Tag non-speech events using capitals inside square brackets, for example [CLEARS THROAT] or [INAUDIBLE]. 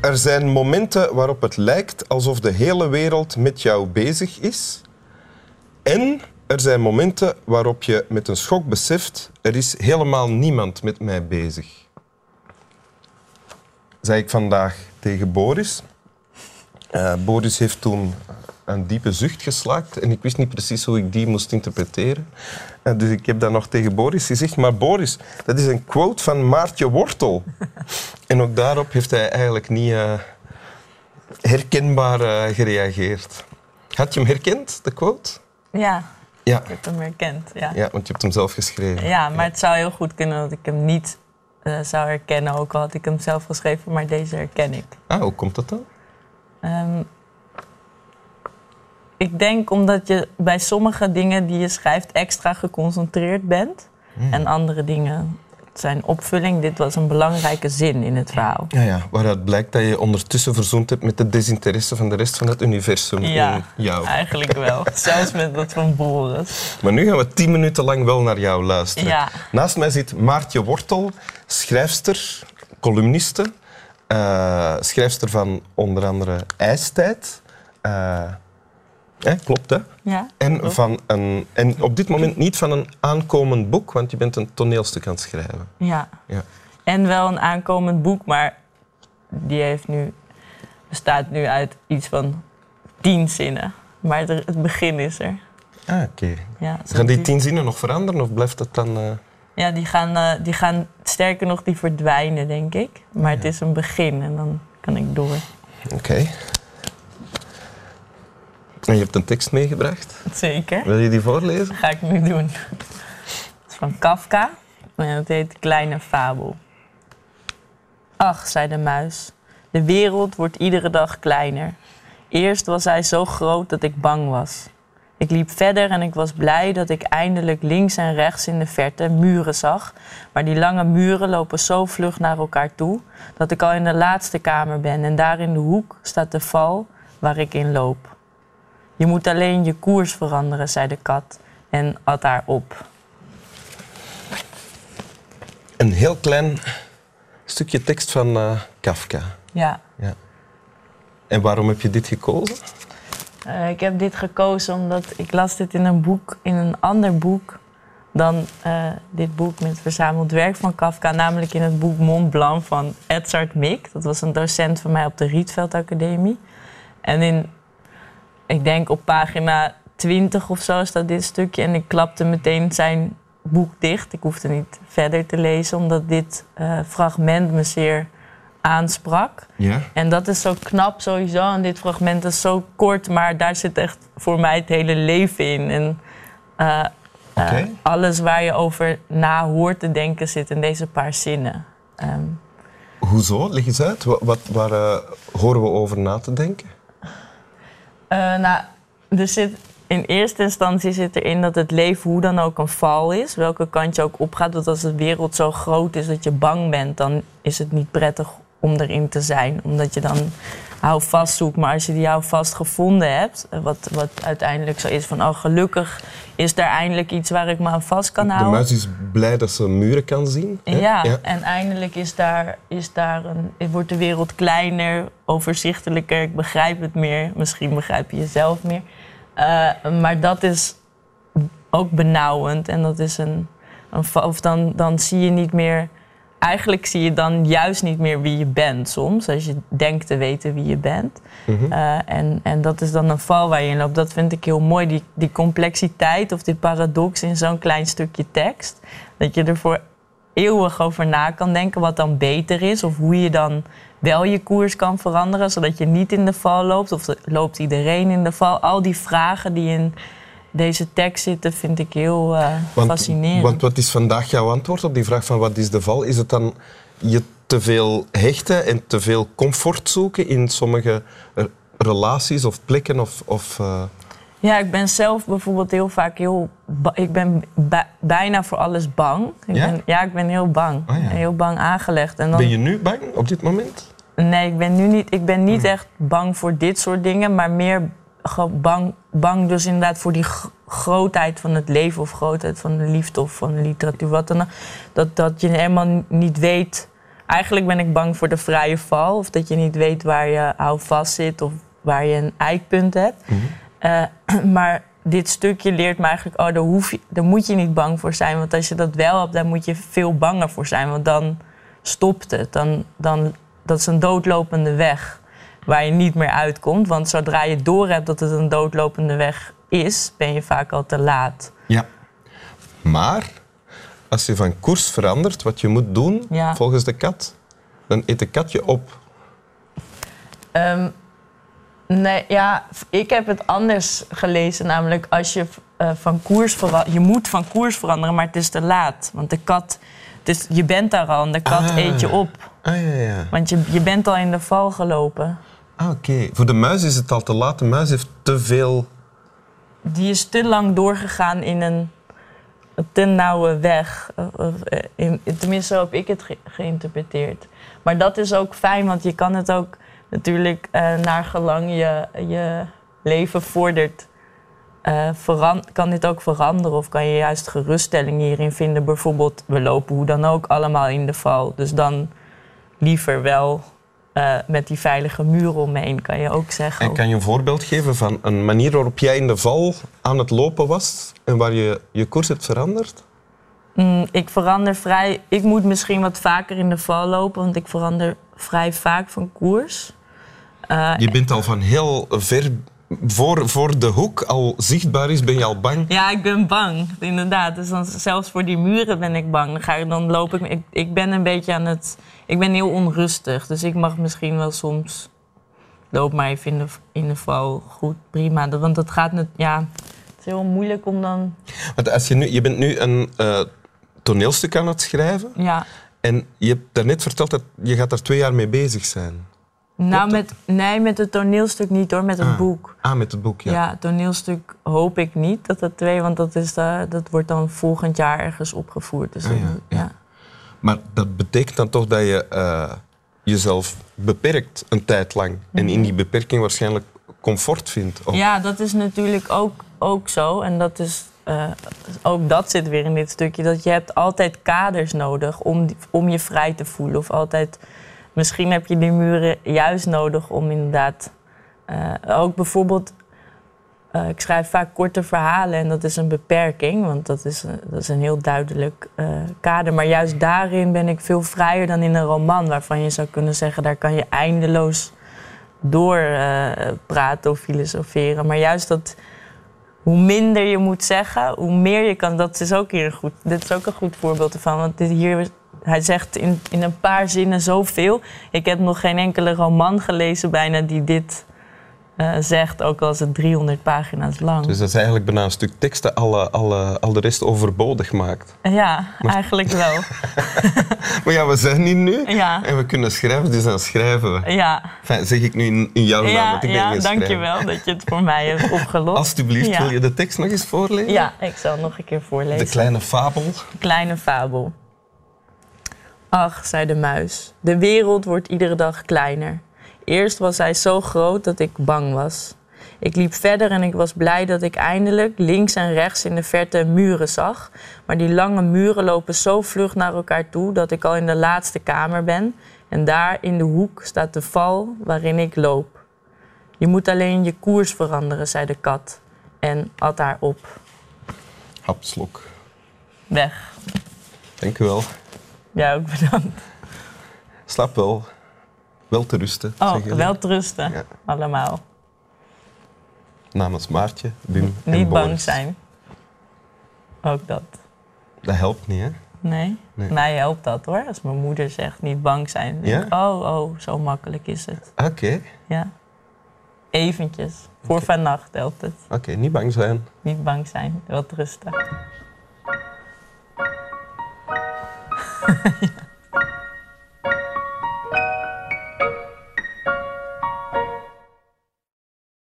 er zijn momenten waarop het lijkt alsof de hele wereld met jou bezig is. En er zijn momenten waarop je met een schok beseft, er is helemaal niemand met mij bezig. Zei ik vandaag tegen Boris. Uh, Boris heeft toen een diepe zucht geslaakt en ik wist niet precies hoe ik die moest interpreteren. Uh, dus ik heb dat nog tegen Boris gezegd. Maar Boris, dat is een quote van Maartje Wortel. [LAUGHS] en ook daarop heeft hij eigenlijk niet uh, herkenbaar gereageerd. Had je hem herkend, de quote? Ja. Ja. Ik heb hem herkend, ja. Ja, want je hebt hem zelf geschreven. Ja, maar het zou heel goed kunnen dat ik hem niet uh, zou herkennen, ook al had ik hem zelf geschreven, maar deze herken ik. Ah, hoe komt dat dan? Um, ik denk omdat je bij sommige dingen die je schrijft extra geconcentreerd bent. Hmm. En andere dingen zijn opvulling. Dit was een belangrijke zin in het verhaal. Ja, ja, waaruit blijkt dat je ondertussen verzoend hebt met de desinteresse van de rest van het universum ja, in jou. eigenlijk wel. [LAUGHS] Zelfs met dat van Boris. Maar nu gaan we tien minuten lang wel naar jou luisteren. Ja. Naast mij zit Maartje Wortel, schrijfster, columniste. Uh, schrijfster van onder andere IJstijd. Uh, klopt, hè? Ja, en, Van een, en op dit moment niet van een aankomend boek, want je bent een toneelstuk aan het schrijven. Ja. ja. En wel een aankomend boek, maar die heeft nu, bestaat nu uit iets van tien zinnen. Maar het begin is er. Ah, oké. Ja, gaan die tien zinnen nog veranderen of blijft het dan... Uh... Ja, die gaan, uh, die gaan, sterker nog, die verdwijnen, denk ik. Maar het is een begin en dan kan ik door. Oké. En je hebt een tekst meegebracht. Zeker. Wil je die voorlezen? Dat ga ik nu doen. Het is van Kafka en het heet Kleine Fabel. Ach, zei de muis, de wereld wordt iedere dag kleiner. Eerst was hij zo groot dat ik bang was. Ik liep verder en ik was blij dat ik eindelijk links en rechts in de verte muren zag. Maar die lange muren lopen zo vlug naar elkaar toe dat ik al in de laatste kamer ben en daar in de hoek staat de val waar ik in loop. Je moet alleen je koers veranderen, zei de kat en at haar op. Een heel klein stukje tekst van uh, Kafka. Ja. ja. En waarom heb je dit gekozen? Uh, ik heb dit gekozen omdat ik las dit in een boek, in een ander boek dan uh, dit boek met verzameld werk van Kafka, namelijk in het boek Mont Blanc van Edzard Mik. Dat was een docent van mij op de Rietveld Academie. En in ik denk op pagina 20 of zo staat dit stukje. En ik klapte meteen zijn boek dicht. Ik hoefde niet verder te lezen, omdat dit uh, fragment me zeer aansprak. Ja. En dat is zo knap sowieso. En dit fragment is zo kort, maar daar zit echt voor mij het hele leven in. En uh, uh, alles waar je over na hoort te denken zit in deze paar zinnen. Um, Hoezo? Leg eens uit. Wat, wat waar horen we over na te denken? Uh, nou, er zit, in eerste instantie zit erin dat het leven hoe dan ook een val is. Welke kant je ook opgaat. Want als de wereld zo groot is dat je bang bent, dan is het niet prettig om erin te zijn. Omdat je dan houvast zoekt. Maar als je die houvast gevonden hebt, wat, wat uiteindelijk zo is van... oh, gelukkig is er eindelijk iets waar ik me aan vast kan houden. De muis is blij dat ze muren kan zien. Ja, ja, en eindelijk is daar, is daar een, wordt de wereld kleiner, overzichtelijker. Ik begrijp het meer. Misschien begrijp je jezelf meer. Uh, maar dat is ook benauwend. En dat is een, een of dan, dan zie je niet meer eigenlijk zie je dan juist niet meer wie je bent soms. Als je denkt te weten wie je bent. Mm en, en dat is dan een val waar je in loopt. Dat vind ik heel mooi. Die, die complexiteit of die paradox in zo'n klein stukje tekst. Dat je er voor eeuwig over na kan denken wat dan beter is. Of hoe je dan wel je koers kan veranderen. Zodat je niet in de val loopt. Of loopt iedereen in de val. Al die vragen die in deze tekst zitten, vind ik heel uh, want, fascinerend. Want wat is vandaag jouw antwoord op die vraag van wat is de val? Is het dan je te veel hechten en te veel comfort zoeken in sommige relaties of plekken? Of, of uh... Ja, ik ben zelf bijvoorbeeld heel vaak heel... Ik ben bijna voor alles bang. Ik ja? Ben, ja, ik ben heel bang. Oh, ja. Heel bang aangelegd. En dan... Ben je nu bang op dit moment? Nee, ik ben nu niet, ik ben niet echt bang voor dit soort dingen, maar meer bang, bang dus inderdaad voor die grootheid van het leven of grootheid van de liefde of van de literatuur, wat dan ook. Dat, dat je helemaal niet weet eigenlijk ben ik bang voor de vrije val. Of dat je niet weet waar je houvast zit of waar je een eikpunt hebt. Eh, [CLEARS THROAT] maar dit stukje leert me eigenlijk, oh, daar, hoef je, daar moet je niet bang voor zijn. Want als je dat wel hebt, dan moet je veel banger voor zijn. Want dan stopt het. Dan, dan, dat is een doodlopende weg waar je niet meer uitkomt. Want zodra je doorhebt dat het een doodlopende weg is, ben je vaak al te laat. Ja. Maar als je van koers verandert, wat je moet doen Ja. volgens de kat, dan eet de kat je op. Ehm, nee, ja, ik heb het anders gelezen. Namelijk, als je eh, van koers verandert... Je moet van koers veranderen, maar het is te laat. Want de kat... Dus je bent daar al en de kat Ah. eet je op. Ah ja, ja. Want je, je bent al in de val gelopen. Ah, oké. Voor de muis is het al te laat. De muis heeft te veel. Die is te lang doorgegaan in een te nauwe weg. Eh, eh, in- tenminste, zo heb ik het ge- geïnterpreteerd. Maar dat is ook fijn, want je kan het ook natuurlijk eh, naar gelang je, je leven vordert. kan dit ook veranderen of kan je juist geruststelling hierin vinden? Bijvoorbeeld, we lopen hoe dan ook allemaal in de val. Dus dan liever wel eh, met die veilige muren omheen, kan je ook zeggen. En kan je een voorbeeld geven van een manier waarop jij in de val aan het lopen was en waar je je koers hebt veranderd? Mm, ik verander vrij. Ik moet misschien wat vaker in de val lopen, want ik verander vrij vaak van koers. Eh, Je bent al van heel ver voor, voor de hoek al zichtbaar is, ben je al bang. ja, ik ben bang, inderdaad. Dus dan, zelfs voor die muren ben ik bang. Dan, ga ik, dan loop ik, ik. Ik ben een beetje aan het. Ik ben heel onrustig, dus ik mag misschien wel soms. Loop maar even in de, in de val. Goed, prima. Dat- Want dat gaat net. Ja, het is heel moeilijk om dan. Want als je, nu, je bent nu een eh, toneelstuk aan het schrijven Ja. en je hebt daarnet verteld dat je gaat daar twee jaar mee bezig zijn. Nou, met, nee, met het toneelstuk niet hoor, met het Ah. boek. Ah, met het boek, ja. Ja, toneelstuk hoop ik niet dat dat twee, want dat, is, eh, dat wordt dan volgend jaar ergens opgevoerd. Dus Ah, dat- ja, ja. ja. Maar dat betekent dan toch dat je eh, jezelf beperkt een tijd lang. En in die beperking waarschijnlijk comfort vindt. Of- Ja, dat is natuurlijk ook, ook zo. En dat is, eh, ook dat zit weer in dit stukje. Dat je hebt altijd kaders nodig om, om je vrij te voelen. Of altijd, misschien heb je die muren juist nodig om inderdaad... eh, ook bijvoorbeeld, eh, ik schrijf vaak korte verhalen en dat is een beperking. Want dat is, eh, dat is een heel duidelijk kader. Maar juist daarin ben ik veel vrijer dan in een roman. Waarvan je zou kunnen zeggen, daar kan je eindeloos door praten of filosoferen. Maar juist dat hoe minder je moet zeggen, hoe meer je kan. Dat is ook hier een goed. Dit is ook een goed voorbeeld ervan. Want dit hier, hij zegt in, in een paar zinnen zoveel. Ik heb nog geen enkele roman gelezen bijna die dit eh, zegt, ook al is het 300 pagina's lang. Dus dat is eigenlijk bijna een stuk tekst dat alle, alle, al de rest overbodig maakt. Ja, eigenlijk wel. [LAUGHS] Maar ja, we zijn hier nu Ja, en we kunnen schrijven, dus dan schrijven we. ja, Enfin, zeg ik nu in, in jouw naam, ja, want ik ben ja schrijver. dankjewel dat je het voor mij hebt [LAUGHS] opgelost. Alsjeblieft, Ja. wil je de tekst nog eens voorlezen? Ja, ik zal nog een keer voorlezen. De kleine fabel. Kleine fabel. Ach, zei de muis, de wereld wordt iedere dag kleiner. Eerst was hij zo groot dat ik bang was. Ik liep verder en ik was blij dat ik eindelijk links en rechts in de verte muren zag. Maar die lange muren lopen zo vlug naar elkaar toe dat ik al in de laatste kamer ben. En daar in de hoek staat de val waarin ik loop. Je moet alleen je koers veranderen, zei de kat. En at haar op. Hapslok. Weg. Dank u wel. Ja, ook bedankt. Slaap wel. Wel te rusten. Oh, wel trusten. Ja. Allemaal. Namens Maartje, Wim en Niet bang zijn. Ook dat. Dat helpt niet, hè? Nee? Nee. Mij helpt dat hoor. Als mijn moeder zegt niet bang zijn. Ik, oh, oh, zo makkelijk is het. Oké. Ja. Eventjes. Voor vannacht helpt het. Oké, niet bang zijn. Niet bang zijn. Wel yeah. [LAUGHS]